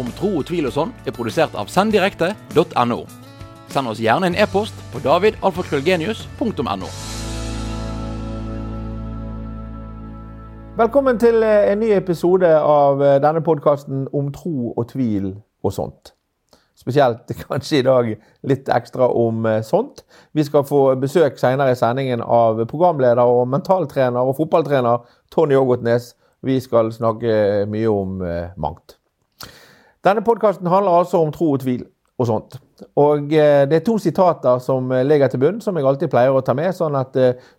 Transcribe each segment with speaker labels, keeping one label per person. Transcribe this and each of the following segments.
Speaker 1: om tro og tvil og sånn er produsert av senddirekte.no. Send oss gjerne en e-post på davidalfakrøllgenius.no.
Speaker 2: Velkommen til eh, en ny episode av eh, denne podkasten om tro og tvil og sånt. Spesielt kanskje i dag litt ekstra om eh, sånt. Vi skal få besøk senere i sendingen av programleder og mentaltrener og fotballtrener Tony Ågotnes. Vi skal snakke mye om mangt. Denne podkasten handler altså om tro og tvil og sånt. Og det er to sitater som ligger til bunn, som jeg alltid pleier å ta med, sånn at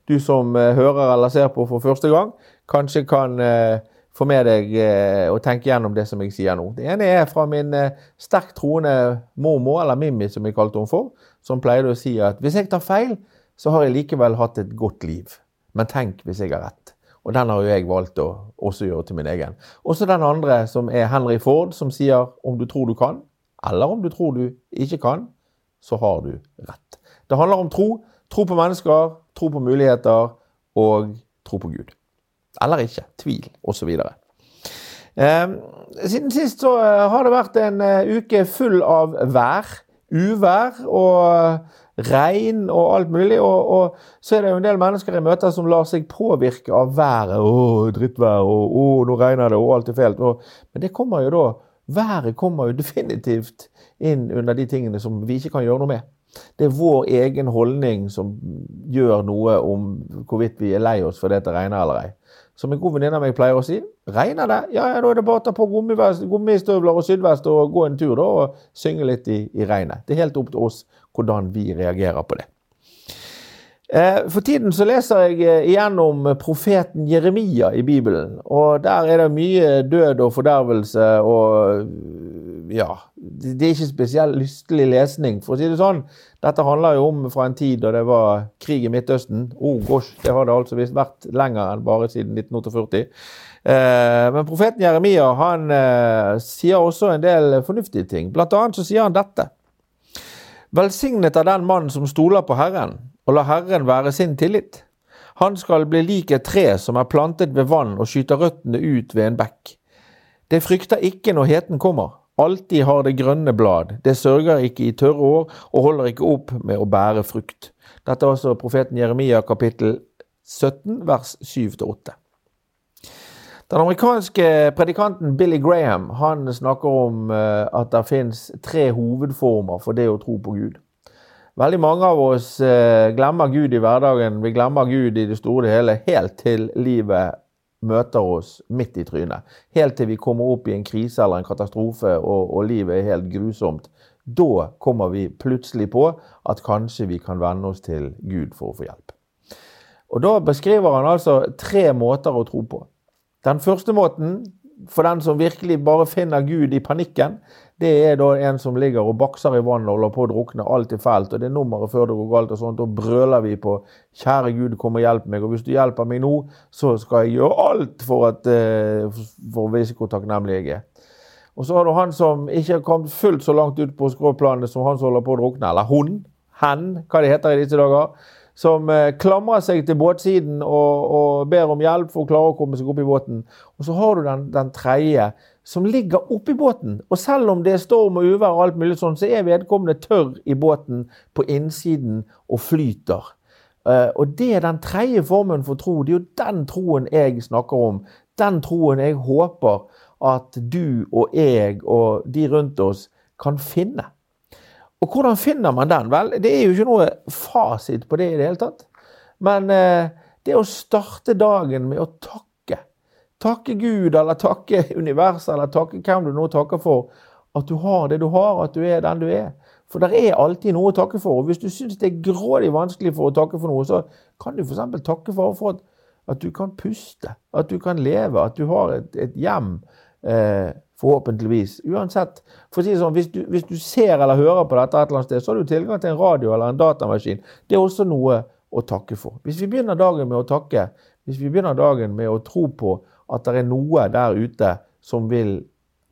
Speaker 2: du som hører eller ser på for første gang, kanskje kan eh, få med deg å tenke gjennom det som jeg sier nå. Det ene er fra min eh, sterkt troende mormor, eller Mimmi som jeg kalte henne for, som pleide å si at hvis jeg tar feil, så har jeg likevel hatt et godt liv. Men tenk hvis jeg har rett. Og den har jo jeg valgt å også gjøre til min egen. Også den andre, som er Henry Ford, som sier om du tror du kan, eller om du tror du ikke kan, så har du rett. Det handler om tro. Tro på mennesker, tro på muligheter og tro på Gud. Eller ikke. Tvil, osv. Eh, siden sist så eh, har det vært en uh, uke full av vær. Uvær og regn og alt mulig. Og, og, så er det jo en del mennesker jeg møter som lar seg påvirke av været. 'Å, drittvær', og 'å, nå regner det', og alt er fælt. Men det kommer jo da Været kommer jo definitivt inn under de tingene som vi ikke kan gjøre noe med. Det er vår egen holdning som gjør noe om hvorvidt vi er lei oss fordi det regner eller ei. Som en god venninne av meg pleier å si, regner det, ja, ja, da er det bare å ta på gummistøvler og sydvest og gå en tur da, og synge litt i, i regnet. Det er helt opp til oss hvordan vi reagerer på det. Eh, for tiden så leser jeg eh, igjennom profeten Jeremia i Bibelen. Og der er det mye død og fordervelse og Ja. Det er ikke spesielt lystelig lesning, for å si det sånn. Dette handler jo om fra en tid da det var krig i Midtøsten. Oh gosh, det har det altså visst vært lenger enn bare siden 1948. Eh, men profeten Jeremia han eh, sier også en del fornuftige ting. Blant annet så sier han dette. Velsignet er den mann som stoler på Herren, og lar Herren være sin tillit. Han skal bli lik et tre som er plantet ved vann og skyter røttene ut ved en bekk. Det frykter ikke når heten kommer. Alltid har det grønne blad, det sørger ikke i tørre år og holder ikke opp med å bære frukt. Dette er altså profeten Jeremia kapittel 17 vers 7-8. Den amerikanske predikanten Billy Graham han snakker om eh, at det finnes tre hovedformer for det å tro på Gud. Veldig mange av oss eh, glemmer Gud i hverdagen. Vi glemmer Gud i det store og hele helt til livet møter oss midt i trynet. Helt til vi kommer opp i en krise eller en katastrofe og, og livet er helt grusomt. Da kommer vi plutselig på at kanskje vi kan venne oss til Gud for å få hjelp. Og Da beskriver han altså tre måter å tro på. Den første måten, for den som virkelig bare finner Gud i panikken, det er da en som ligger og bakser i vannet og holder på å drukne. Alt er fælt, og det er nummeret før det går galt. og sånt, Da brøler vi på 'Kjære Gud, kom og hjelp meg'. Og hvis du hjelper meg nå, så skal jeg gjøre alt for, at, eh, for å vise hvor takknemlig jeg er. Og så har du han som ikke har kommet fullt så langt ut på skråplanet som han som holder på å drukne. Eller hun. Hen, hva det heter i disse dager som eh, klamrer seg til båtsiden og, og, ber om hjelp for å klare å komme seg opp i båten. Og så har du den, den tredje som ligger oppi båten. Og selv om det er storm og uvær, og alt mulig sånn, så er vedkommende tørr i båten på innsiden og flyter. Uh, og det er den tredje formen for tro. Det er jo den troen jeg snakker om. Den troen jeg håper at du og jeg og de rundt oss kan finne. Og hvordan finner man den? Vel, det er jo ikke noe fasit på det i det hele tatt. Men eh, det å starte dagen med å takke, takke Gud eller takke universet eller takke hvem du nå takker for, at du har det du har, at du er den du er. For det er alltid noe å takke for. Og hvis du syns det er grådig vanskelig for å takke for noe, så kan du f.eks. takke for, for at, at, du kan puste, at du kan leve, at du har et, et hjem. Eh, Forhåpentligvis. Uansett. For å si det sånn, hvis du, hvis du, ser eller hører på dette et eller annet sted, så har du tilgang til en radio eller en datamaskin. Det er også noe å takke for. Hvis vi begynner dagen med å takke, hvis vi begynner dagen med å tro på at det er noe der ute som vil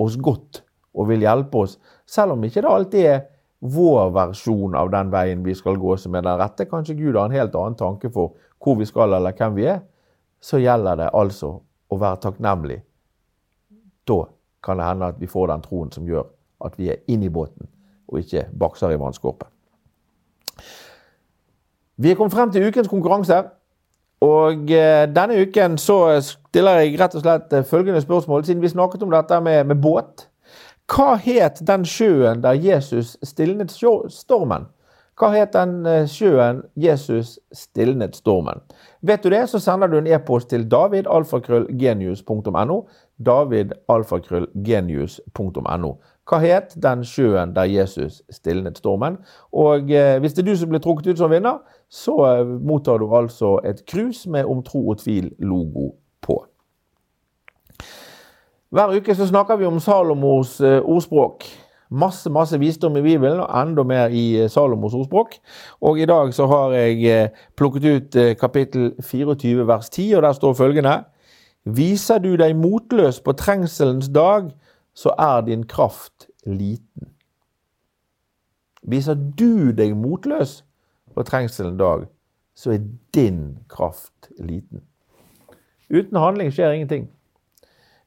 Speaker 2: oss godt og vil hjelpe oss, selv om ikke det alltid er vår versjon av den veien vi skal gå som er den rette, kanskje Gud har en helt annen tanke for hvor vi skal eller hvem vi er, så gjelder det altså å være takknemlig. Da kan det hende at vi får den troen som gjør at vi er inne i båten, og ikke bakser i vannskorpen. Vi er kommet frem til ukens konkurranse. Og eh, denne uken så stiller jeg rett og slett eh, følgende spørsmål, siden vi snakket om dette med, med båt. Hva het den sjøen der Jesus stilnet stormen? Hva het den eh, sjøen Jesus stilnet stormen? Vet du det, så sender du en e-post til davidalfakrøllgenius.no. davidalfakrøllgenius.no. Hva het den sjøen der Jesus stilnet stormen? Og eh, hvis det er du som blir trukket ut som vinner, så eh, mottar du altså et krus med Om tro og tvil-logo på. Hver uke så snakker vi om Salomos eh, ordspråk. Masse masse visdom i Bibelen, og enda mer i Salomos ordspråk. Og i dag så har jeg plukket ut kapittel 24 vers 10, og der står følgende Viser du deg motløs på trengselens dag, så er din kraft liten. Viser du deg motløs på trengselens dag, så er din kraft liten. Uten handling skjer ingenting.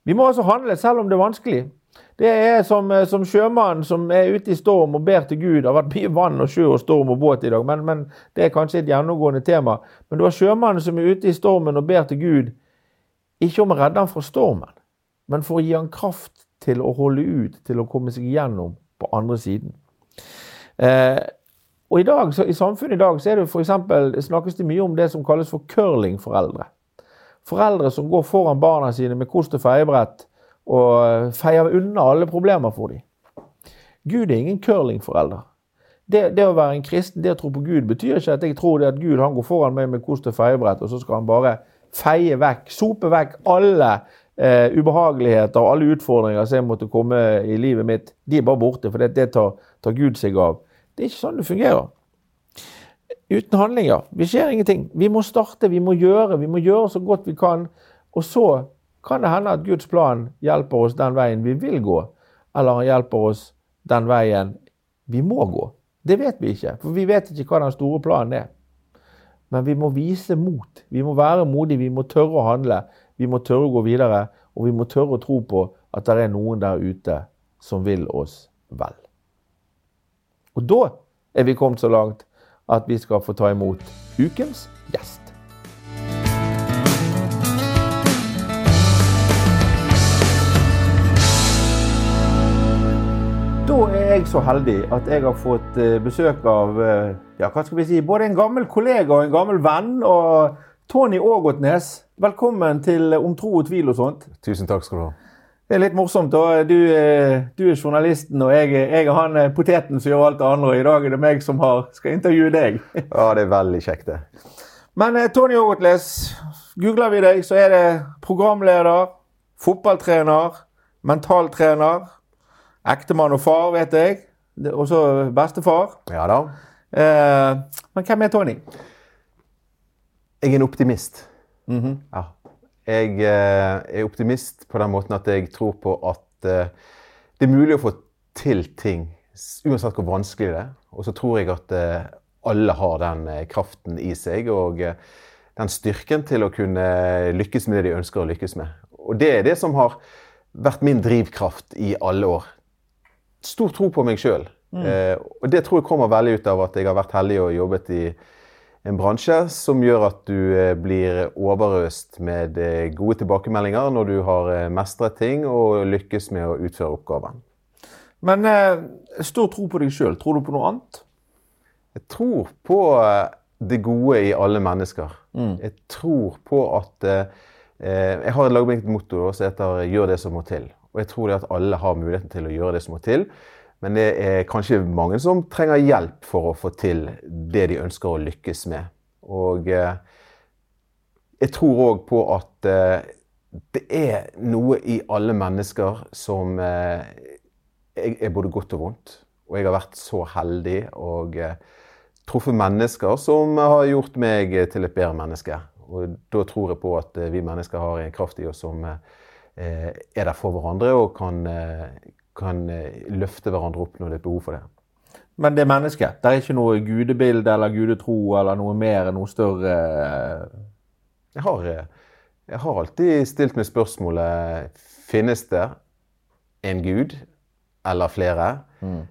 Speaker 2: Vi må altså handle selv om det er vanskelig. Det er som, som sjømannen som er ute i storm og ber til Gud. Det har vært mye vann og sjø og storm og båt i dag, men, men det er kanskje et gjennomgående tema. Men du har sjømannen som er ute i stormen og ber til Gud, ikke om å redde ham fra stormen, men for å gi ham kraft til å holde ut, til å komme seg gjennom på andre siden. Eh, og i, dag, I samfunnet i dag så er det for eksempel, snakkes det mye om det som kalles for curlingforeldre. Foreldre som går foran barna sine med kost og feiebrett og feier unna alle problemer for dem. Gud er ingen curlingforelder. Det, det, å være en kristen, det å tro på Gud, betyr ikke at jeg tror det at Gud han går foran meg med kost og feiebrett, og så skal han bare feie vekk, sope vekk alle eh, ubehageligheter og alle utfordringer som jeg måtte komme i livet mitt, de er bare borte, for det, det tar, tar, Gud seg av. Det er ikke sånn det fungerer. Uten handlinger. Vi skjer ingenting. Vi må starte, vi må gjøre. Vi må gjøre så godt vi kan. Og så kan det hende at Guds plan hjelper oss den veien vi vil gå, eller han hjelper oss den veien vi må gå. Det vet vi ikke, for vi vet ikke hva den store planen er. Men vi må vise mot. Vi må være modige, vi må tørre å handle. Vi må tørre å gå videre, og vi må tørre å tro på at det er noen der ute som vil oss vel. Og da er vi kommet så langt at vi skal få ta imot ukens gjest. Jeg så heldig at jeg har fått eh, besøk av eh, ja, hva skal vi si, både en gammel kollega og en gammel venn. og Tony Ågotnes, velkommen til Om tro og tvil og sånt.
Speaker 3: Tusen takk skal du ha.
Speaker 2: Det er litt morsomt. da. Du, eh, du er journalisten, og jeg, jeg er han poteten som gjør alt det andre. og I dag er det meg som har, skal intervjue deg.
Speaker 3: Ja, det er veldig kjekt, det.
Speaker 2: Men Tony Ågotnes, googler vi deg, så er det programleder, fotballtrener, mentaltrener, ektemann og far, vet jeg. Også bestefar.
Speaker 3: Ja da.
Speaker 2: Eh, men hvem er Tony?
Speaker 3: Jeg er en optimist.
Speaker 2: Mm -hmm.
Speaker 3: ja. Jeg eh, er optimist på den måten at jeg tror på at eh, det er mulig å få til ting uansett hvor vanskelig det er. Og så tror jeg at eh, alle har den kraften i seg og den styrken til å kunne lykkes med det de ønsker å lykkes med. Og det er det som har vært min drivkraft i alle år. Stor tro på meg sjøl. Mm. og det tror jeg kommer veldig ut av at jeg har vært heldig og jobbet i en bransje som gjør at du eh, blir overøst med eh, gode tilbakemeldinger når du har eh, mestret ting og lykkes med å utføre oppgaven.
Speaker 2: Men eh, stor tro på deg sjøl. Tror du på noe annet?
Speaker 3: Jeg tror på det gode i alle mennesker. Mm. Jeg tror på at eh, Jeg har laget meg et motto som heter 'gjør det som må til'. Og jeg tror det at alle har muligheten til å gjøre det som må til. Men det er kanskje mange som trenger hjelp for å få til det de ønsker å lykkes med. Og eh, jeg tror òg på at eh, det er noe i alle mennesker som eh, er både godt og vondt. Og jeg har vært så heldig og truffet mennesker som har gjort meg til et bedre menneske. Og da tror jeg på at vi mennesker har en kraft i oss som er der for hverandre og kan, kan eh, løfte hverandre opp når det er behov for det.
Speaker 2: Men det er mennesket? Det er ikke noe gudebilde eller gudetro eller noe mer, noe større
Speaker 3: jeg har, eh, jeg har alltid stilt meg spørsmålet finnes det en gud eller flere.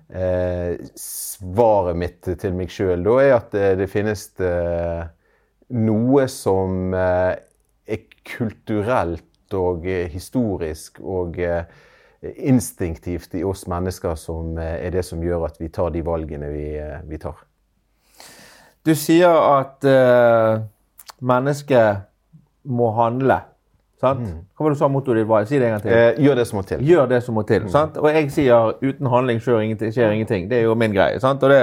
Speaker 3: Eh, svaret mitt til meg sjøl da er at det, det finnes eh, noe som eh, er kulturelt og eh, historisk og eh, instinktivt i oss mennesker som eh, er det som gjør at vi tar de valgene vi, vi tar.
Speaker 2: Du sier at uh, mennesket må handle. Sant? Hva var det du sa mottoet ditt var? Si det en gang til.
Speaker 3: Eh, gjør det som må til.
Speaker 2: Gjør det som må til. Sant? Og jeg sier uten handling. Skjer ingenting. Det er jo min greie. Sant? Og det,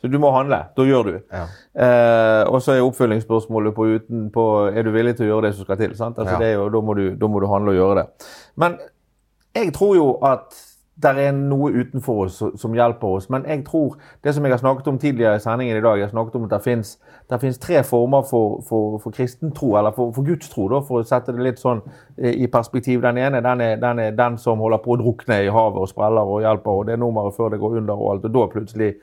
Speaker 2: så du må handle. Da gjør du.
Speaker 3: Ja.
Speaker 2: Eh, og så er oppfølgingsspørsmålet på, utenpå er du villig til å gjøre det som skal til. Sant? Altså,
Speaker 3: Ja.
Speaker 2: det jo, da, må du, da må du handle og gjøre det. Men jeg tror jo at det er noe utenfor oss som- hjelper oss. Men jeg tror, det som jeg har snakket om tidligere i sendingen i dag, jeg har snakket om at det finnes, tre former for, for, for kristentro, eller for, for gudstro, da, for å sette det litt sånn eh, i perspektiv. Den ene den er, den er den som holder på å drukne i havet og spreller og hjelper, og det er nummeret før det går under og alt. Og da plutselig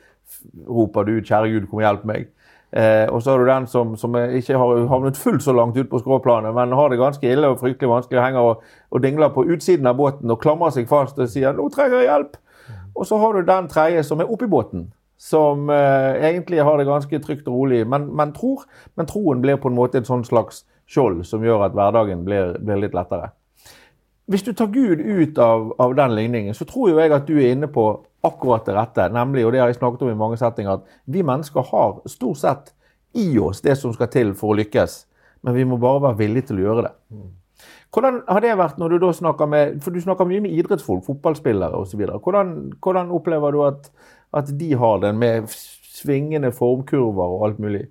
Speaker 2: roper du ut 'Kjære Gud, kom og hjelp meg'. Eh, og så har du den som, som ikke har havnet fullt så langt ut på skråplanet, men har det ganske ille og fryktelig vanskelig og henger og, og dingler på utsiden av båten og klamrer seg fast og sier 'nå trenger jeg hjelp'. Og så har du den tredje som er oppi båten, som eh, egentlig har det ganske trygt og rolig, men, men tror. Men troen blir på en måte et sånn slags skjold som gjør at hverdagen blir, blir litt lettere. Hvis du tar Gud ut av, av den ligningen, så tror jo jeg at du er inne på akkurat det rette. Nemlig, og det har jeg snakket om i mange settinger, at vi mennesker har stort sett i oss det som skal til for å lykkes. Men vi må bare være villige til å gjøre det. Hvordan har det vært når du da snakker med For du snakker mye med idrettsfolk, fotballspillere osv. Hvordan, hvordan opplever du at, at de har det med svingende formkurver og alt mulig?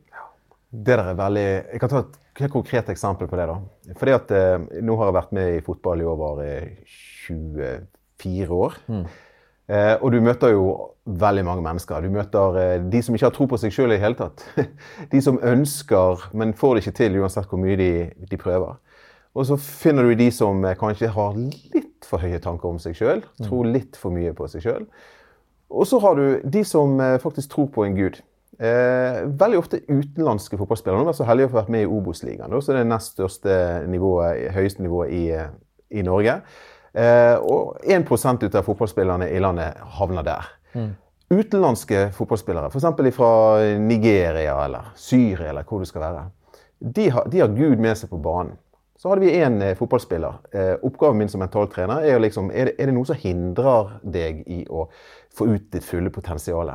Speaker 3: Det der er veldig Jeg kan ta et helt konkret eksempel på det. da. Fordi at eh, Nå har jeg vært med i fotball i over eh, 24 år. Eh, og du møter jo veldig mange mennesker. Du møter eh, de som ikke har tro på seg sjøl i det hele tatt. De som ønsker, men får det ikke til uansett hvor mye de, de prøver. Og så finner du de som eh, kanskje har litt for høye tanker om seg sjøl. Tror litt for mye på seg sjøl. Og så har du de som eh, faktisk tror på en gud. Eh, veldig ofte utenlandske fotballspillere. Nå har vært så heldig å få vært med i Obos-ligaen, så det er det nest største nivået, høyeste nivået i, i Norge. Eh, og 1 ut av fotballspillerne i landet havner der. Utenlandske fotballspillere, f.eks. fra Nigeria eller Syria eller hvor det skal være, de har, de har Gud med seg på banen. Så hadde vi én eh, fotballspiller. Eh, oppgaven min som mentaltrener er, liksom, er, det, er det noe som hindrer deg i å få ut ditt fulle potensial.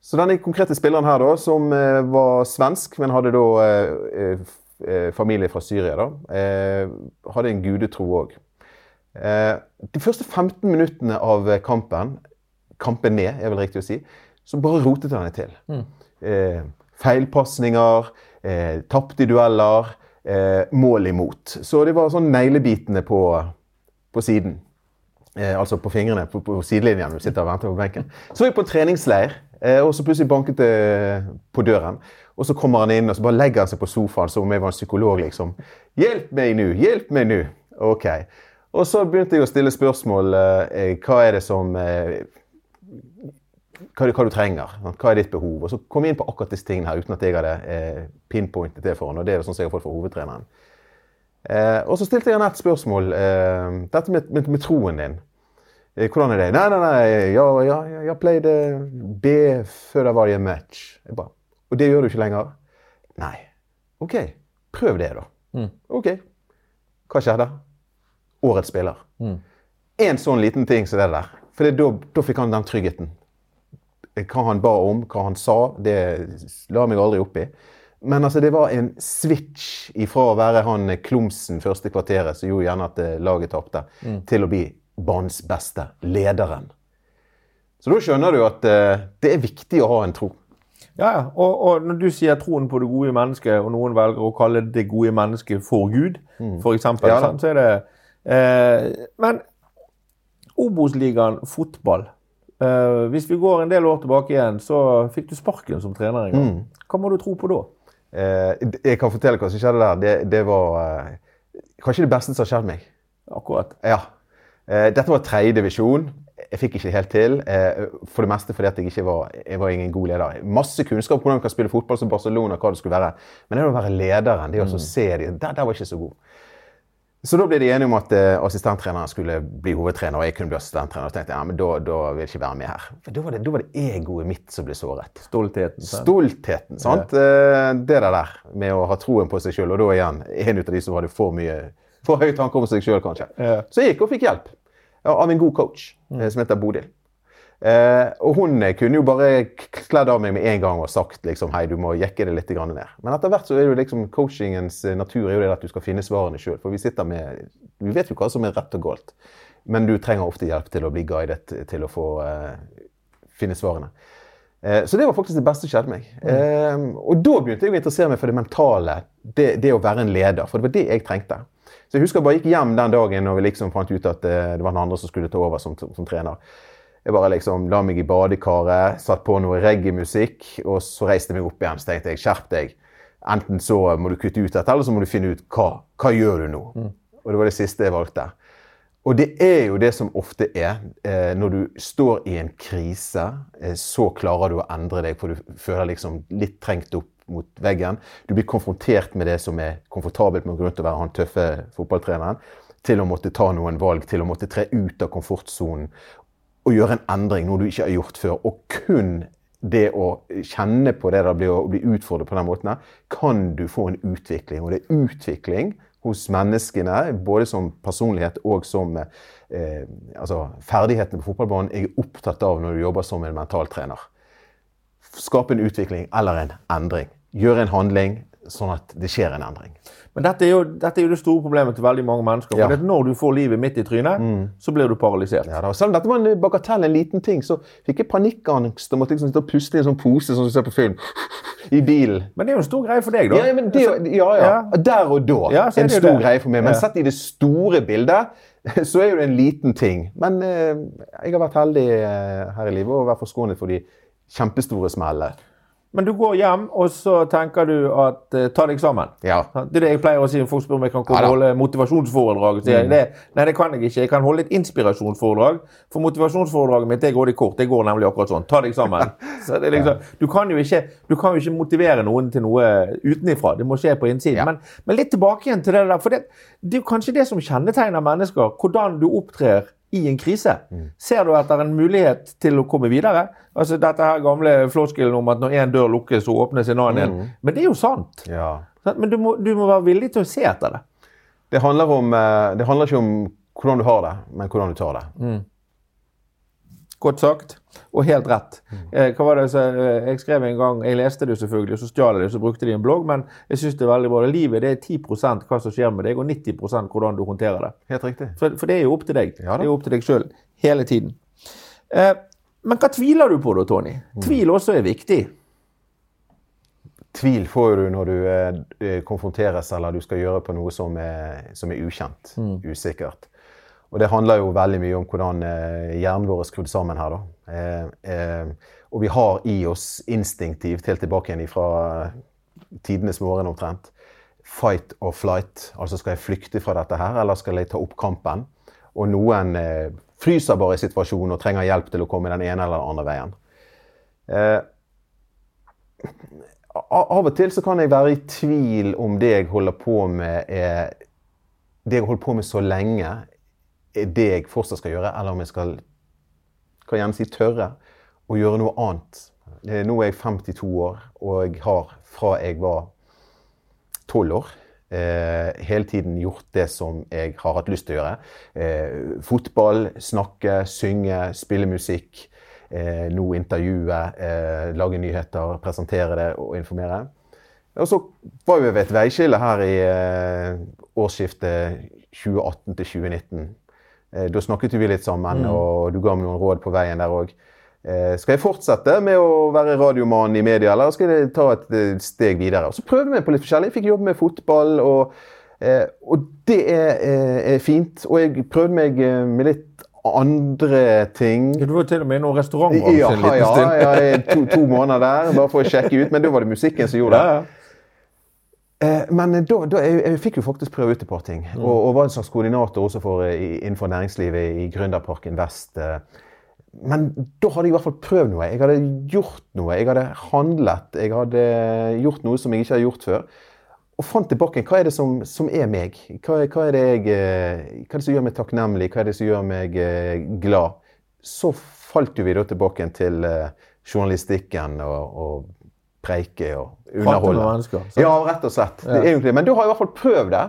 Speaker 3: Så denne konkrete spilleren her, da, som eh, var svensk, men hadde da eh, eh, familie fra Syria, da, hadde en gudetro òg. Eh, de første 15 minuttene av kampen, kampen ned, er vel riktig å si, så bare rotet han det til. Eh, feilpasninger, eh, tapte dueller, eh, mål imot. Så det var sånn neglebitene på, på siden. Eh, altså på fingrene på, på sidelinjen du sitter og venter på benken. Så var jeg på en treningsleir, eh, og så plutselig banket det på døren. Og så kommer han inn og så bare legger han seg på sofaen som om jeg var en psykolog. liksom. 'Hjelp meg nå! Hjelp meg nå!' Ok. Og så begynte jeg å stille spørsmål. Eh, hva er det som eh, hva, hva du trenger. Hva er ditt behov? Og så kom jeg inn på akkurat disse tingene her uten at jeg hadde eh, pinpointet det for han, og det er sånn som jeg har fått fra hovedtreneren. Eh, og så stilte jeg han et spørsmål. Eh, dette med, med, med troen din. Eh, hvordan er det? Nei, nei, nei, ja, ja, ja, jeg pleide B var en match. Bare, og det gjør du ikke lenger? Nei. OK, prøv det, da. OK. Hva skjedde? Årets spiller. En sånn liten ting som det der. For da, fikk han den tryggheten hva han ba om, hva han sa, det la meg aldri opp i. Men altså, det var en switch ifra å være han klumsen første kvarteret, som gjorde gjerne at eh, laget tapte, til å bli banens beste, lederen. Så da skjønner du at eh, det er viktig å ha en tro.
Speaker 2: Ja, ja. Og, og når du sier troen på det gode mennesket, og noen velger å kalle det gode mennesket for Gud, for eksempel,
Speaker 3: Ja
Speaker 2: sant, så er det eh, Men Obos-ligaen fotball eh, Hvis vi går en del år tilbake igjen, så fikk du sparken som trener en gang. Hva må du tro på da?
Speaker 3: Eh, jeg kan fortelle hva som skjedde der. Det, det var eh, kanskje det beste som har skjedd meg.
Speaker 2: Akkurat.
Speaker 3: Ja. Eh, dette var tredje divisjon. Jeg fikk ikke helt til. Eh, for det meste fordi jeg ikke var, jeg var ingen god leder. Masse kunnskap om hvordan man kan spille fotball som Barcelona, hva det skulle være. Men det å være lederen, det å så se de, der, der var jeg ikke så god. Så da ble de enige om at eh, assistenttreneren skulle bli hovedtrener, og jeg kunne bli assistenttrener. Og tenkte ja, men da, da vil jeg ikke være med her. For da var, det, da var det egoet mitt som ble såret.
Speaker 2: Stoltheten. sant?
Speaker 3: Stoltheten, sant? Eh, Det der med å ha troen på seg sjøl, og da igjen en av de som hadde for mye for høy tanke om seg sjøl, kanskje.
Speaker 2: Ja.
Speaker 3: Så jeg gikk og fikk hjelp ja, av en god coach mm. som heter Bodil. Eh, og hun eh, kunne jo bare kledd av meg med en gang og sagt liksom, hei, du må jekke det litt ned. Men etter hvert så er jo liksom coachingens eh, natur er jo det at du skal finne svarene sjøl. For vi sitter med Vi vet jo hva som er rett og galt. Men du trenger ofte hjelp til å bli guidet til å få eh, finne svarene. Eh, Så det var faktisk det beste som skjedde meg. Eh, Og da begynte jeg å interessere meg for det mentale, det, det å være en leder. For det var det jeg trengte. Så jeg husker jeg bare gikk hjem den dagen når vi liksom fant ut at eh, det var den andre som skulle ta over som, som trener. Jeg bare liksom la meg i badekaret, satt på noe reggae-musikk, og så reiste jeg meg opp igjen. Så tenkte jeg, skjerp deg. Enten så må du kutte ut dette, eller så må du finne ut hva, hva gjør du nå. Og det var det siste jeg valgte. Og det er jo det som ofte er. Eh, når du står i en krise, eh, så klarer du å endre deg, for du føler liksom litt trengt opp mot veggen. Du blir konfrontert med det som er komfortabelt med grunn til å være han tøffe fotballtreneren, til å måtte ta noen valg, til å måtte tre ut av komfortsonen og gjøre en endring, noe du ikke har gjort før. Og kun det å kjenne på det blir å bli utfordret på den måten, kan du få en utvikling. Og det er utvikling hos menneskene, både som personlighet og som eh, altså ferdighetene på fotballbanen, jeg er opptatt av når du jobber som en mentaltrener. Skape en utvikling eller en endring. Gjøre en handling sånn at det skjer en endring.
Speaker 2: Men dette er, jo, dette er jo det store problemet til veldig mange mennesker.
Speaker 3: Ja.
Speaker 2: For når du får livet midt i trynet, så blir du paralysert.
Speaker 3: Ja, da. Selv om dette var en bagatell, en liten ting, så fikk jeg panikkangst og måtte liksom sitte og puste i en sånn pose som du ser på film, i bilen.
Speaker 2: Men det er jo en stor greie for deg, da.
Speaker 3: Ja, men det, ja, ja.
Speaker 2: Ja.
Speaker 3: Der og da.
Speaker 2: Ja,
Speaker 3: en stor
Speaker 2: det.
Speaker 3: greie for meg. Men sett i det store bildet, så er jo det en liten ting. Men eh, jeg har vært heldig eh, her i livet og vært forskånet for de kjempestore smellene.
Speaker 2: Men du går hjem, og så tenker du at uh, ta deg sammen.
Speaker 3: Ja.
Speaker 2: Det er det jeg pleier å si når folk spør om jeg kan komme
Speaker 3: Ja
Speaker 2: holde motivasjonsforedrag. Så jeg,
Speaker 3: Mm.
Speaker 2: det, nei, det kan jeg ikke. Jeg kan holde et inspirasjonsforedrag. For motivasjonsforedraget mitt det går de kort. Det går nemlig akkurat sånn. Ta deg sammen. Så det liksom, du, kan ikke, du kan jo ikke motivere noen til noe utenifra. Det må skje på innsiden.
Speaker 3: Ja.
Speaker 2: Men, men litt tilbake igjen til det der. For det, det er jo kanskje det som kjennetegner mennesker. Hvordan du opptrer i en krise.
Speaker 3: Mm.
Speaker 2: Ser du etter en mulighet til å komme videre? Altså Dette her gamle floskelen om at når én dør lukkes, så åpnes en annen en.
Speaker 3: Mm.
Speaker 2: Men det er jo sant.
Speaker 3: ja.
Speaker 2: Men du må, du må være villig til å se etter det.
Speaker 3: Det handler, om, eh, det handler ikke om hvordan du har det, men hvordan du tar det.
Speaker 2: Godt sagt, og helt rett. Eh, hva var det eh, Jeg skrev en gang, jeg leste det selvfølgelig, så stjal jeg det, så brukte de en blogg, men jeg syns det er veldig bra. Livet det er 10% hva som skjer med deg, og 90% hvordan du håndterer det.
Speaker 3: Helt riktig.
Speaker 2: For, for det er jo opp til deg.
Speaker 3: Ja
Speaker 2: det er jo opp til deg sjøl hele tiden. Eh, men hva tviler du på da, Tony? Tvil også er viktig.
Speaker 3: Tvil får du når du eh, konfronteres eller du skal gjøre på noe som er, som er ukjent, usikkert. Og det handler jo veldig mye om hvordan eh, hjernen vår er skrudd sammen her. da. Eh, eh, og vi har i oss instinktivt, helt tilbake igjen fra tidenes morgen omtrent, fight or flight. Altså skal jeg flykte fra dette her, eller skal jeg ta opp kampen? Og noen fryser bare i situasjonen og trenger hjelp til å komme den ene eller den andre veien. Av og til så kan jeg være i tvil om det jeg holder på med, er Det jeg holder på med så lenge, det jeg fortsatt skal gjøre, eller om jeg skal kan gjerne si tørre å gjøre noe annet. Nå er jeg 52 år, og jeg har fra jeg var 12 år eh, hele tiden gjort det som jeg har hatt lyst til å gjøre. Eh, fotball, snakke, synge, spille musikk. Eh, nå intervjue, eh, lage nyheter, presentere det og informere. Og så var vi ved et veiskille her i eh, årsskiftet 2018 til 2019. Eh, da snakket vi litt sammen, og du ga meg noen råd på veien der òg. Eh, skal jeg fortsette med å være radiomann i media, eller skal jeg ta et eh, steg videre? Og så prøvde vi på litt forskjellig. Jeg fikk jobbe med fotball, og, eh, og det er, er fint. Og jeg prøvde meg med litt andre ting.
Speaker 2: Du var til og med i noen restaurantbransje
Speaker 3: Ja,
Speaker 2: en liten stund.
Speaker 3: ja, ja, to, to måneder der, bare for å sjekke ut. Men da var det musikken som gjorde det.
Speaker 2: Ja, ja.
Speaker 3: Eh, Men da, da, jeg, jeg fikk jo faktisk prøve ut et par ting.
Speaker 2: Mm.
Speaker 3: Og, og var en slags koordinator også for, eh, i- innenfor næringslivet i Gründerparken Vest. eh. Men da hadde jeg i hvert fall prøvd noe. Jeg hadde gjort noe. Jeg hadde handlet. Jeg hadde gjort noe som jeg ikke hadde gjort før. og fant tilbake hva er det som, som er meg. Hva, hva, er det jeg, hva er det som gjør meg takknemlig, hva er det som gjør meg glad. Så falt jo vi da tilbake til journalistikken og, og preike og underholde.
Speaker 2: mennesker, sant?
Speaker 3: Ja, rett og slett. Det er egentlig, men du har i hvert fall prøvd det.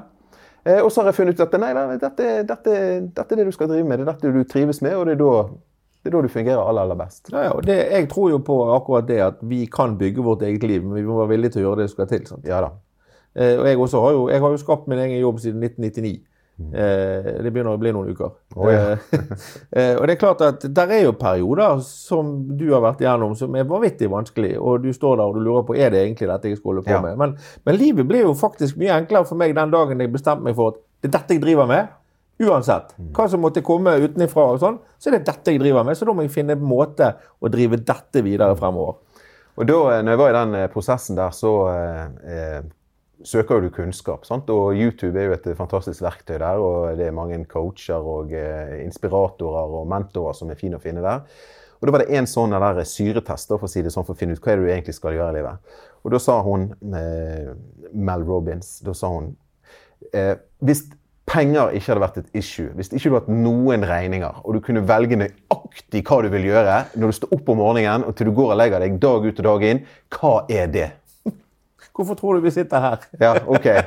Speaker 3: Eh, og så har jeg funnet ut at nei, dette, dette, dette er det du skal drive med. Det er dette du trives med, og det er da, det er da du fungerer aller, aller best.
Speaker 2: Ja, ja, det, jeg tror jo på akkurat det at vi kan bygge vårt eget liv, men vi må være villige til å gjøre det som skal til. sant?
Speaker 3: Ja da.
Speaker 2: Eh, og jeg, har jo, jeg har jo skapt min egen jobb siden 1999. Eh, det begynner å bli noen uker.
Speaker 3: Oh, ja.
Speaker 2: Eh, eh, og det er klart at der er jo perioder som du har vært igjennom som er vanvittig vanskelig, og du står der og du lurer på er det egentlig dette jeg skal holde på
Speaker 3: Ja.
Speaker 2: med. Men, men livet ble jo faktisk mye enklere for meg den dagen jeg bestemte meg for at det er dette jeg driver med. Uansett hva som måtte komme utenfra, sånn, så er det dette jeg driver med. Så da må jeg finne en måte å drive dette videre fremover.
Speaker 3: Og da når jeg var i den prosessen der, så eh, søker du kunnskap. Sant? Og YouTube er jo et fantastisk verktøy der, og det er mange coacher og eh, inspiratorer og mentorer som er fine å finne der. Og da var det en sånn syretest for å si det sånn, for å finne ut hva du egentlig skal gjøre i livet. Og da sa hun, eh, Mel Robbins, da sa hun eh, hvis penger ikke hadde vært et issue, hvis ikke du hadde hatt noen regninger, og du kunne velge nøyaktig hva du vil gjøre når du står opp om morgenen og til du går og legger deg dag ut og dag inn, hva er det?
Speaker 2: Hvorfor tror du vi sitter her?
Speaker 3: Ja, ok.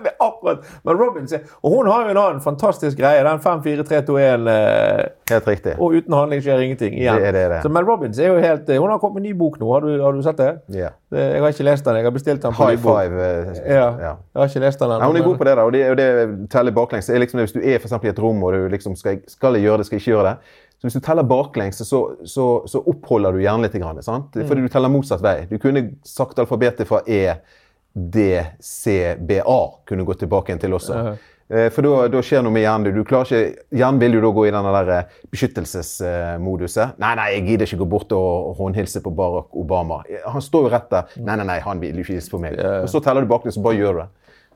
Speaker 2: Det er akkurat. Men Robin sier, og hun har jo en annen fantastisk greie. Den 5-4-3-2-1 eh,
Speaker 3: Helt riktig.
Speaker 2: og uten handling skjer ingenting. igjen.
Speaker 3: Det er det, det.
Speaker 2: Så Mel Robbins er jo helt eh, Hun har kommet med en ny bok nå. Har du, har du sett det?
Speaker 3: Ja.
Speaker 2: Det- Jeg har ikke lest den. Jeg har bestilt den på
Speaker 3: High
Speaker 2: bok.
Speaker 3: five. eh,
Speaker 2: Ja.
Speaker 3: ja.
Speaker 2: Jeg har ikke lest den ennå.
Speaker 3: hun er god på det. da, og det, og det teller baklengs. Det liksom, hvis du er for i et rom og du liksom skal, skal jeg gjøre det, skal jeg ikke gjøre det. Så Hvis du teller baklengs, så, så, så oppholder du hjernen litt. Sant? Fordi du teller motsatt vei. Du kunne sagt alfabetet fra E, D, C, B, A. Kunne gått tilbake igjen til også.
Speaker 2: Uh
Speaker 3: -huh. For da, da skjer noe med hjernen. Du klarer ikke, hjernen vil jo da gå i denne der eh, beskyttelsesmoduset. Nei, nei, jeg gidder ikke gå bort og og håndhilse på Barack Obama. Han står jo rett der. Nei, nei, nei, han vil jo ikke hilse på meg. Og så teller du baklengs, så bare gjør du det.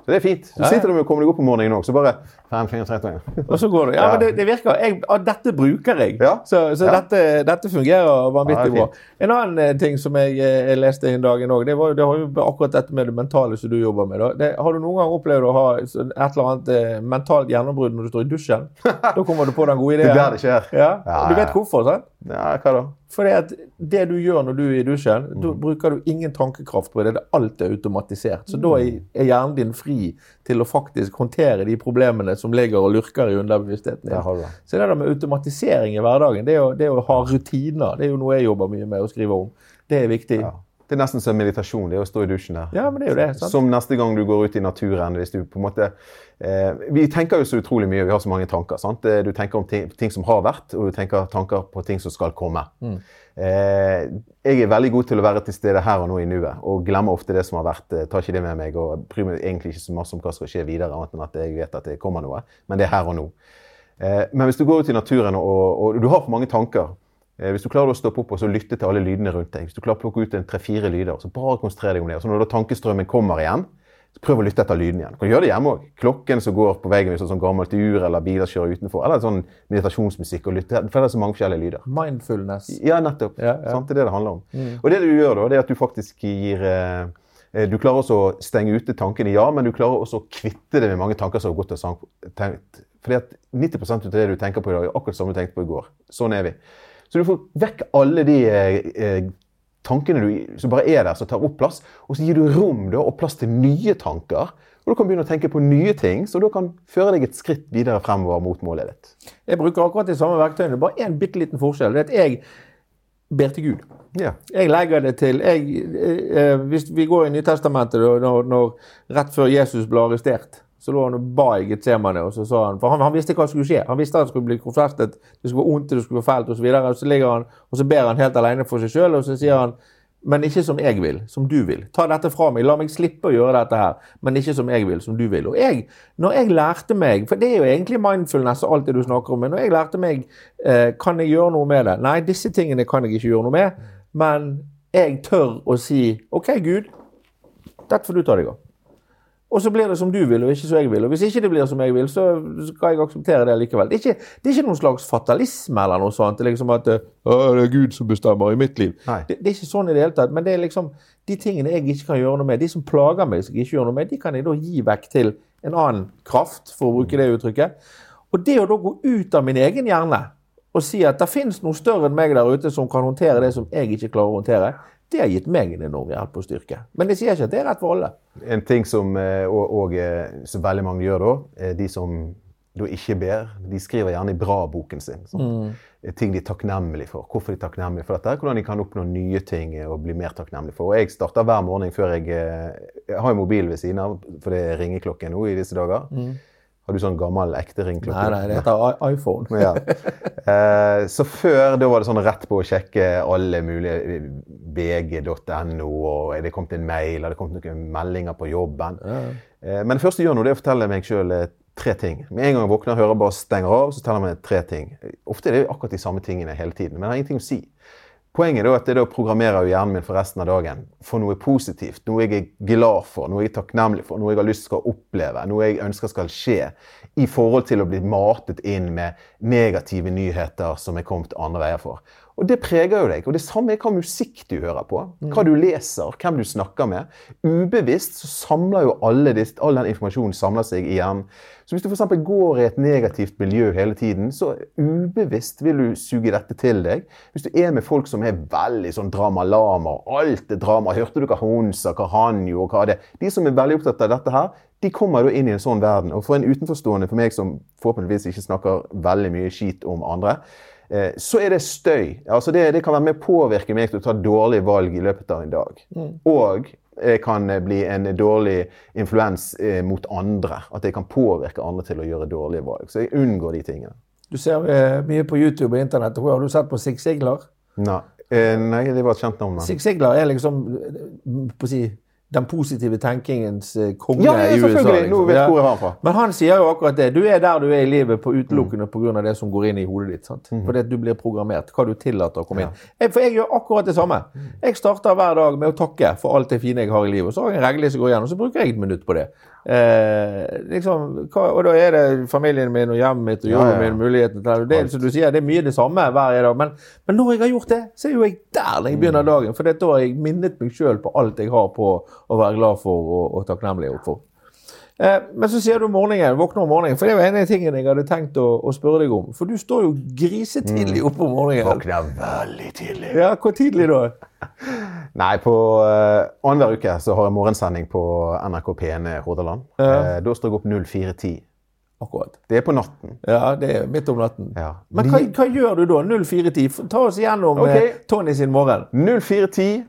Speaker 3: Så det er fint. Så sitter du med å komme deg opp om morgenen òg, så bare 5, 4, 3, 2,
Speaker 2: Og så går det. Ja, men det, det virker. Jeg, ah, dette bruker jeg.
Speaker 3: Ja.
Speaker 2: Så, så
Speaker 3: Ja.
Speaker 2: dette, dette fungerer vanvittig
Speaker 3: Ja,
Speaker 2: bra. En annen eh, ting som jeg, eh, jeg leste en dag òg, det, var det har jo akkurat dette med det mentale som du jobber med. Det, har du noen gang opplevd å ha et eller annet eh, mentalt gjennombrudd når du står i dusjen? Da kommer du på den gode ideen.
Speaker 3: Det er der det skjer.
Speaker 2: Du vet hvorfor, sant?
Speaker 3: Ja, hva da?
Speaker 2: Fordi at det du gjør når du er i dusjen, da
Speaker 3: Mm.
Speaker 2: bruker du ingen tankekraft på det. det er Alt er automatisert. Så da er er hjernen din fri til å faktisk håndtere de problemene som ligger og lurker i underbevisstheten.
Speaker 3: Det.
Speaker 2: Så det der med automatisering i hverdagen, det å, det å ha rutiner, det er jo noe jeg jobber mye med å skrive om. Det er viktig.
Speaker 3: Ja. Det er nesten som meditasjon, det å stå i dusjen der.
Speaker 2: Ja, men det er jo det. sant?
Speaker 3: Som neste gang du går ut i naturen. hvis du på en måte... Eh, vi tenker jo så utrolig mye, vi har så mange tanker. sant? Du tenker om ting, ting som har vært, og du tenker tanker på ting som skal komme. Eh, jeg er veldig god til å være til stede her og nå i nuet, og glemmer ofte det som har vært. eh, tar ikke det med meg, og bryr meg egentlig ikke så masse om hva som skal skje videre, annet enn at jeg vet at det kommer noe. Men det er her og nå. Eh, men hvis du går ut i naturen, og, og du har for mange tanker Hvis du klarer å stoppe opp og så lytte til alle lydene rundt deg, hvis du klarer å plukke ut en tre-fire lyder, så bare konsentrer deg om det. Og så når tankestrømmen kommer igjen, så prøv å lytte etter lyden igjen. Du kan gjøre det hjemme òg. Klokken som går på veggen hvis det er sånn gammelt ur, eller biler kjører utenfor, eller sånn meditasjonsmusikk. og lytte, For det er så mange forskjellige lyder.
Speaker 2: Mindfulness.
Speaker 3: Ja, nettopp.
Speaker 2: Ja, ja.
Speaker 3: Sant? Det er det det handler om. Og det du gjør da, det er at du faktisk gir eh, eh, Du klarer også å stenge ute tankene, ja, men du klarer også å kvitte det med mange tanker som har gått og tenkt. Fordi at 90% av det du tenker på i dag, er akkurat samme du tenkte på i går. Sånn er vi. Så du får vekk alle de eh, eh, tankene du, som bare er der, som tar opp plass, og så gir du rom da, og plass til nye tanker. Og du kan begynne å tenke på nye ting, som da kan føre deg et skritt videre fremover mot målet ditt.
Speaker 2: Jeg bruker akkurat de samme verktøyene, bare én bitte liten forskjell. Det er at jeg ber til Gud.
Speaker 3: Ja.
Speaker 2: Jeg legger det til jeg, eh, eh, Hvis vi går i Nytestamentet, når, når, rett før Jesus ble arrestert, så lå han og ba i Getsemane, og så sa han For han, han visste hva som skulle skje. Han visste at det skulle bli korsfestet, det skulle være ondt, det skulle være fælt osv. Og, og så ligger han, og så ber han helt alene for seg sjøl, og så sier han men ikke som jeg vil, som du vil. Ta dette fra meg. La meg slippe å gjøre dette her, men ikke som jeg vil, som du vil. Og jeg, når jeg lærte meg, for det er jo egentlig mindfulness og alt det du snakker om, men når jeg lærte meg eh, kan jeg gjøre noe med det? Nei, disse tingene kan jeg ikke gjøre noe med, men jeg tør å si OK, Gud, dette får du ta deg av. Og så blir det som du vil, og ikke som jeg vil. Og hvis ikke det blir som jeg vil, så skal jeg akseptere det likevel. Det er ikke, det er ikke noen slags fatalisme eller noe sånt. Det er liksom at «Å, det er Gud som bestemmer i mitt liv. Det, det er ikke sånn i det hele tatt. Men det er liksom de tingene jeg ikke kan gjøre noe med, de som plager meg, som jeg ikke gjør noe med, de kan jeg da gi vekk til en annen kraft, for å bruke det uttrykket. Og det å da gå ut av min egen hjerne og si at det finnes noe større enn meg der ute som kan håndtere det som jeg ikke klarer å håndtere, det har gitt meg en enorm hjelp og styrke. Men jeg sier ikke at det er rett for alle.
Speaker 3: En ting som, eh, og, og, eh, som veldig mange gjør da, er de som da ikke ber, de skriver gjerne i bra-boken sin. Mm. Ting de er takknemlige for. Hvorfor de er takknemlige for dette. Hvordan de kan oppnå nye ting og bli mer takknemlige for. Og jeg starter hver morgen før jeg eh, Jeg har jo mobil ved siden av, for det er ringeklokke nå i disse dager. Har du sånn gammel ekte ringeklokke?
Speaker 2: Nei, nei, det heter iPhone.
Speaker 3: Ja. Eh, så før da var det sånn rett på å sjekke alle mulige bg.no, og er det kommet en mail, har det kommet noen meldinger på jobben. Eh, men det første jeg gjør nå, det er å fortelle meg sjøl tre ting. Med en gang jeg våkner, hører bare stenger av, så teller jeg meg tre ting. Ofte er det akkurat de samme tingene hele tiden, men det har ingenting å si. Poenget er at det da programmerer hjernen min for resten av dagen for noe positivt, noe jeg er glad for, noe jeg er takknemlig for, noe jeg har lyst til å oppleve, noe jeg ønsker skal skje, i forhold til å bli matet inn med negative nyheter som er kommet andre veier for. Og det preger jo deg. Og det samme er hva musikk du hører på, hva du leser, hvem du snakker med. Ubevisst så samler jo alle disse, all den informasjonen samler seg i hjernen. Så hvis du f.eks. går i et negativt miljø hele tiden, så ubevisst vil du suge dette til deg. Hvis du er med folk som er veldig sånn drama-lama, alt er drama, hørte du hva hun sa, hva han gjorde, hva det De som er veldig opptatt av dette her, de kommer da inn i en sånn verden. Og for en utenforstående, for meg som forhåpentligvis ikke snakker veldig mye skit om andre, eh, så er det støy. Altså det, det kan være med å påvirke meg til å ta dårlige valg i løpet av en dag. Og jeg kan eh, bli en dårlig influens eh, mot andre. At jeg kan påvirke andre til å gjøre dårlige valg. Så jeg unngår de tingene.
Speaker 2: Du ser eh, mye på YouTube og internett. Har du sett på Sig Siglar?
Speaker 3: Nei, eh, nei det var et kjent navn.
Speaker 2: Sig Siglar er liksom eh, på å si, den positive tenkingens eh, konge
Speaker 3: Ja, ja,
Speaker 2: i USA.
Speaker 3: Liksom. Nå vet
Speaker 2: Ja.
Speaker 3: hvor jeg har fra.
Speaker 2: Men han sier jo akkurat det. Du er der du er i livet på utelukkende pga. det som går inn i hodet ditt. sant?
Speaker 3: Mm.
Speaker 2: Fordi at du blir programmert. Hva du tillater å komme inn. Jeg, for jeg gjør akkurat det samme.
Speaker 3: Mhm.
Speaker 2: Jeg starter hver dag med å takke for alt det fine jeg har i livet. Og så har jeg en regle som går igjen, og så bruker jeg et minutt på det. Eh, liksom, hva, og da er det familien min og hjemmet mitt og jobben min, muligheten til det. Som du sier, det er mye det samme hver dag. Men, men når jeg har gjort det, så er jo jeg der når jeg begynner
Speaker 3: Mm.
Speaker 2: dagen. For det, da har jeg minnet meg sjøl på alt jeg har på å være glad for og, og takknemlig for. Eh, men så sier du morgenen, våkner om morgenen. For det var en av tingene jeg hadde tenkt å, å spørre deg om. For du står jo grisetidlig oppe om morgenen.
Speaker 3: Våkner veldig tidlig.
Speaker 2: Ja, Hvor tidlig da?
Speaker 3: Nei, på uh, annenhver uke så har jeg morgensending på NRK P1 Hordaland. Eh, da står jeg opp 04.10.
Speaker 2: Akkurat.
Speaker 3: Det er på natten.
Speaker 2: Ja, det er midt om natten.
Speaker 3: Ja.
Speaker 2: Men hva, hva gjør du da? 04.10? Ta oss igjennom
Speaker 3: okay.
Speaker 2: eh, Tony sin morgen.
Speaker 3: 04.10.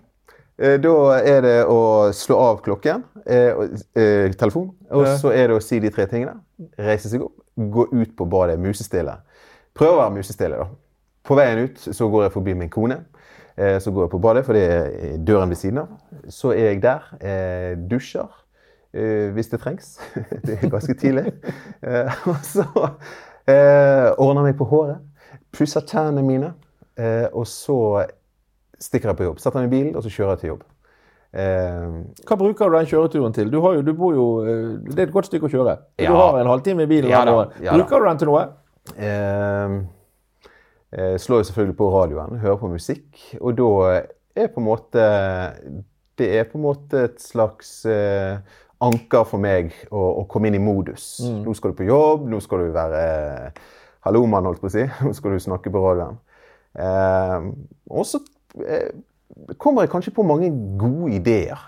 Speaker 3: eh, Da er det å slå av klokken, eh, eh, telefon, og
Speaker 2: Ja.
Speaker 3: så er det å si de tre tingene. Reise seg opp, gå ut på badet musestille. Prøve å være musestille, da. På veien ut så går jeg forbi min kone. Eh, Så går jeg på badet, for det er døren ved siden av. Så er jeg der, eh, dusjer. eh, Hvis det trengs. Det er ganske tidlig. Eh, Og så eh, ordner jeg meg på håret. Pusser tennene mine. eh, Og så stikker jeg på jobb. Setter meg i bilen, og så kjører jeg til jobb. Eh,
Speaker 2: Hva bruker du den kjøreturen til? Du, har jo, du bor jo, eh, Det er et godt stykke å kjøre.
Speaker 3: Ja.
Speaker 2: Du har en halvtime i bilen.
Speaker 3: Ja da, ja
Speaker 2: bruker du den til noe?
Speaker 3: Eh, slår jo selvfølgelig på radioen, hører på musikk, og da er på en måte Det er på en måte et slags eh, anker for meg å, å komme inn i modus. Nå skal du på jobb, nå skal du være hallomann, holdt på å si. Nå skal du snakke på radioen. Eh, og så eh, kommer jeg kanskje på mange gode ideer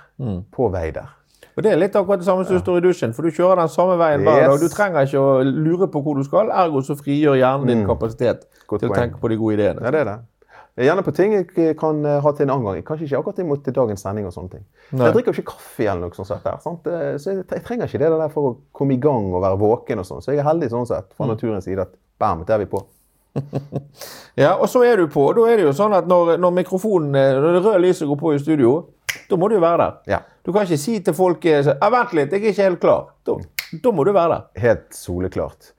Speaker 3: på vei der.
Speaker 2: Og Det er litt akkurat det samme som du står i dusjen, for du kjører den samme veien hver
Speaker 3: Yes.
Speaker 2: dag. Du trenger ikke å lure på hvor du skal, ergo så frigjør hjernen din kapasitet
Speaker 3: Mm.
Speaker 2: Til å tenke på de gode ideene.
Speaker 3: Ja, det er det. Er Gjerne på ting jeg kan eh, ha til en annen gang. Kanskje ikke akkurat imot dagens sending og sånne ting.
Speaker 2: Nei.
Speaker 3: Jeg drikker jo ikke kaffe eller noe sånt. Der, sant? Eh, Så jeg, trenger ikke det der for å komme i gang og være våken og sånn. Så jeg er heldig sånn sett fra naturens side at bam, der er vi på.
Speaker 2: Ja, og så er du på. Da er det jo sånn at når, når mikrofonen, eh, når det røde lyset går på i studio, da må du jo være der.
Speaker 3: Ja.
Speaker 2: Du kan ikke si til folk eh, «Ja, 'Vent litt, jeg er ikke helt klar'. Da, da må du være der.
Speaker 3: Helt soleklart.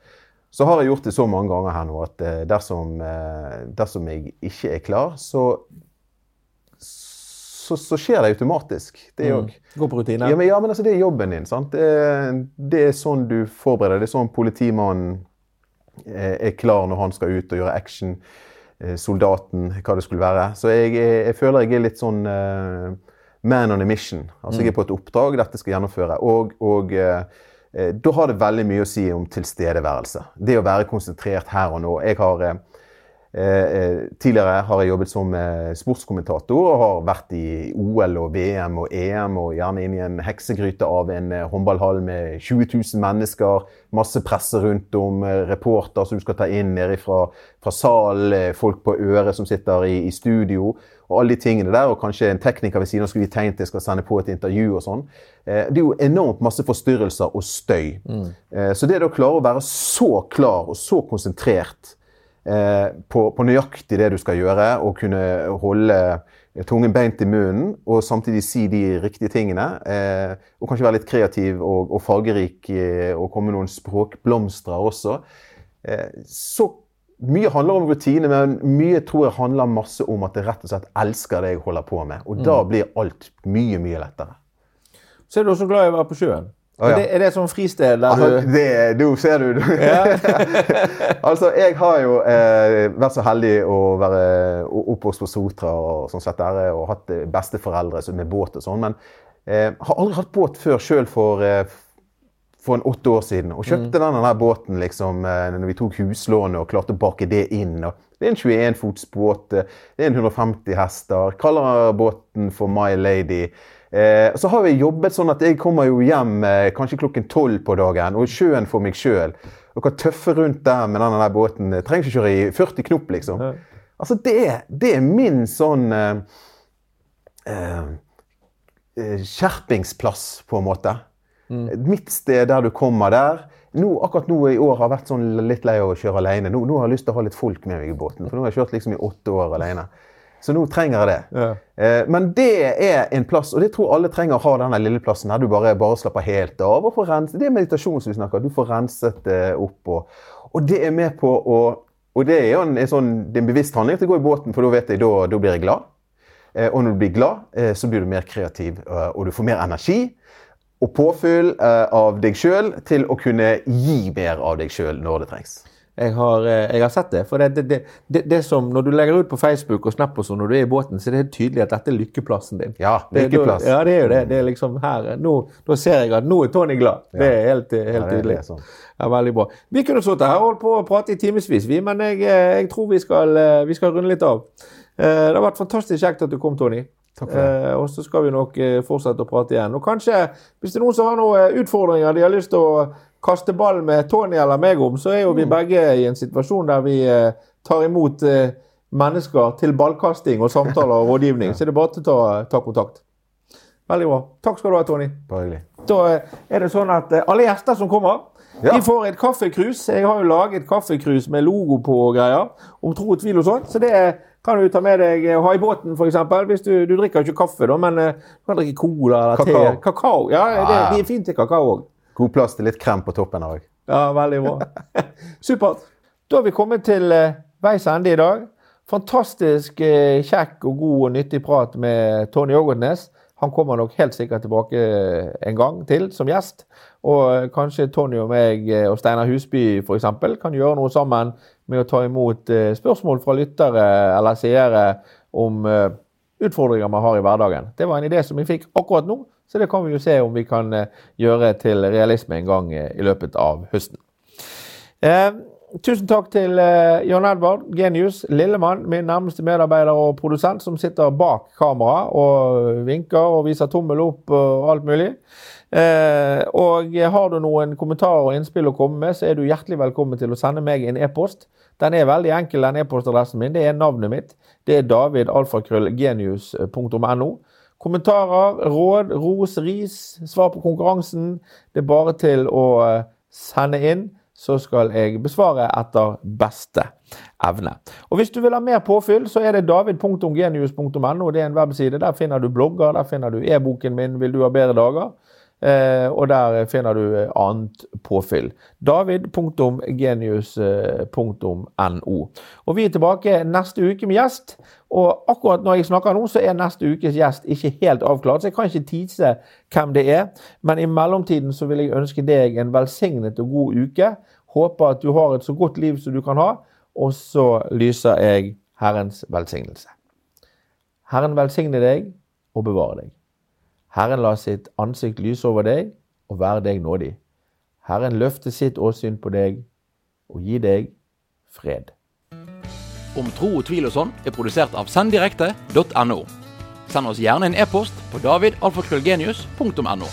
Speaker 3: Så har jeg gjort det så mange ganger her nå at eh, dersom, eh, dersom jeg ikke er klar, så så, så skjer det automatisk. Det òg.
Speaker 2: Går på rutine.
Speaker 3: Ja, men, ja, men altså, det er jobben din. sant? Det, det er sånn du forbereder. Det er sånn politimannen er klar når han skal ut og gjøre action. Soldaten, hva det skulle være. Så jeg, jeg, jeg føler jeg er litt sånn eh, man on a mission. Altså jeg er på et oppdrag, dette skal gjennomføre. Og, og eh, eh, da har det veldig mye å si om tilstedeværelse. Det å være konsentrert her og nå. Jeg har eh, tidligere har jeg jobbet som eh, sportskommentator og har vært i OL og VM og EM og gjerne inn i en heksegryte av en eh, håndballhall med 20 000 mennesker, masse presse rundt om, eh, reporter som du skal ta inn nede fra, fra salen, eh, folk på øret som sitter i, i studio og alle de tingene der, og kanskje en tekniker ved siden av skulle vi tenkt til skal sende på et intervju og sånn. Eh, det er jo enormt masse forstyrrelser og støy. Mm. så det å klare å være så klar og så konsentrert eh, på, på nøyaktig det du skal gjøre, og kunne holde tungen beint i munnen, og samtidig si de riktige tingene. Eh, og kanskje være litt kreativ og, og fargerik, eh, og komme med noen språkblomster også. Eh, så mye handler om rutine, men mye tror jeg handler masse om at jeg rett og slett elsker det jeg holder på med. Og da blir alt mye, mye lettere.
Speaker 2: Så er du også glad i å være på sjøen. Er,
Speaker 3: ja.
Speaker 2: det, er det sånn fristed der
Speaker 3: Altså,
Speaker 2: du
Speaker 3: det, du ser du. altså, jeg har jo eh, vært så heldig å være oppvokst på Sotra og sånn sett der, og hatt eh, besteforeldre med båt og sånn, men eh, har aldri hatt båt før sjøl for, eh, for en åtte år siden. Og kjøpte denne der båten liksom, eh, når vi tok huslånet og klarte å bake det inn. Og det er en 21 fots båt, eh, det er en 150 hester. Kaller båten for My Lady. Eh, så har jeg jobbet sånn at jeg kommer jo hjem eh, kanskje klokken tolv på dagen, og sjøen for meg sjøl. Og kan tøffe rundt der med den båten. Jeg trenger ikke kjøre i 40 knop, liksom.
Speaker 2: Ja.
Speaker 3: Altså, det, det er min sånn eh, eh, eh, skjerpingsplass, på en måte. Mitt sted der du kommer der. Nå, akkurat nå i år har jeg vært sånn litt lei av å kjøre alene. Nå, nå har jeg lyst til å ha litt folk med meg i båten, for nå har jeg kjørt liksom i åtte år alene. Så nå trenger jeg det.
Speaker 2: Ja.
Speaker 3: Eh, Men det er en plass, og det tror alle trenger å ha denne lille plassen her du bare, bare slapper helt av. og får renset, Det er meditasjon som vi snakker, du får renset det opp. Og, og det er med på å Og det er jo en, en sånn, det er en bevisst handling at jeg går i båten, for da vet jeg, da, da blir jeg glad. Eh, Og når du blir glad, eh, så blir du mer kreativ, og du får mer energi. Og påfyll av deg sjøl til å kunne gi mer av deg sjøl når det trengs.
Speaker 2: Jeg har, eh, jeg har sett det. For det, det, det, det, som, Når du legger ut på Facebook og Snap og sånn når du er i båten, så er det helt tydelig at dette er lykkeplassen din.
Speaker 3: Ja, lykkeplass.
Speaker 2: Ja, det er jo det. det er liksom her, nå, Da ser jeg at nå er Tony glad. Det er helt, helt
Speaker 3: Ja,
Speaker 2: tydelig.
Speaker 3: sånn.
Speaker 2: Ja, Veldig bra. Vi kunne sittet her og holdt på å prate i timevis, vi, men jeg, eh, jeg tror vi skal, eh, vi skal runde litt av. Eh, Det har vært fantastisk kjekt at du kom, Tony.
Speaker 3: Takk.
Speaker 2: Eh, og så skal vi nok eh, fortsette å prate igjen. Og kanskje, hvis det er noen som har noen eh, utfordringer de har lyst til å kaste ball med Tony eller meg om, så er jo vi
Speaker 3: Mm.
Speaker 2: begge i en situasjon der vi eh, tar imot eh, mennesker til ballkasting og samtaler og rådgivning. Så det er bare til å ta, ta kontakt. Veldig bra. Takk skal du ha, Tony.
Speaker 3: Bare.
Speaker 2: Da eh, er det sånn at alle gjester som kommer,
Speaker 3: Ja.
Speaker 2: de får et kaffekrus. Jeg har jo laget kaffekrus med logo på og greier. Om tro og tvil og sånn. Så det kan du ta med deg og ha i båten, f.eks. Hvis du, du drikker ikke kaffe, da, men du kan drikke cola eller te.
Speaker 3: Kakao.
Speaker 2: Kakao. Ja, det,
Speaker 3: ja.
Speaker 2: de er fint til kakao òg.
Speaker 3: God plass til litt krem på toppen òg.
Speaker 2: Ja, veldig bra. Supert. Da har vi kommet til eh, veis ende i dag. Fantastisk eh, kjekk og god og nyttig prat med Tony Ågotnes. Han kommer nok helt sikkert tilbake eh, en gang til som gjest. Og kanskje Tony og meg og Steinar Husby eksempel, kan gjøre noe sammen med å ta imot spørsmål fra lyttere eller seere om utfordringer man har i hverdagen. Det var en idé som vi fikk akkurat nå, så det kan vi jo se om vi kan eh, gjøre til realisme en gang eh, i løpet av høsten. Eh, tusen takk til eh, John Edvard Genius Lillemann, min nærmeste medarbeider og produsent, som sitter bak kamera og vinker og viser tommel opp og alt mulig. Eh, og har du noen kommentarer og innspill å komme med, så er du hjertelig velkommen til å sende meg en e-post. Den er veldig enkel, den e-postadressen min. Det er navnet mitt. Det er davidalfakrøllgenius.no. Kommentarer, råd, ros, ris, svar på konkurransen. Det er bare til å eh, sende inn, så skal jeg besvare etter beste evne. Og Hvis du vil ha mer påfyll, så er det david.genius.no. Det er en webside. Der finner du blogger, der finner du e-boken min 'Vil du ha bedre dager'. Eh, og der finner du eh, annet påfyll. david.genius.no. Og vi er tilbake neste uke med gjest. Og akkurat når jeg snakker nå, så er neste ukes gjest ikke helt avklart, så jeg kan ikke tise hvem det er. Men i mellomtiden så vil jeg ønske deg en velsignet og god uke. Håper at du har et så godt liv som du kan ha. Og så lyser jeg Herrens velsignelse. Herren velsigne deg og bevare deg. Herren la sitt ansikt lyse over deg og være deg nådig. Herren løfte sitt åsyn på deg og gi deg fred.
Speaker 1: Om tro og tvil og sånn er produsert av senddirekte.no. Send oss gjerne en e-post på davidalfakrøllgenius.no.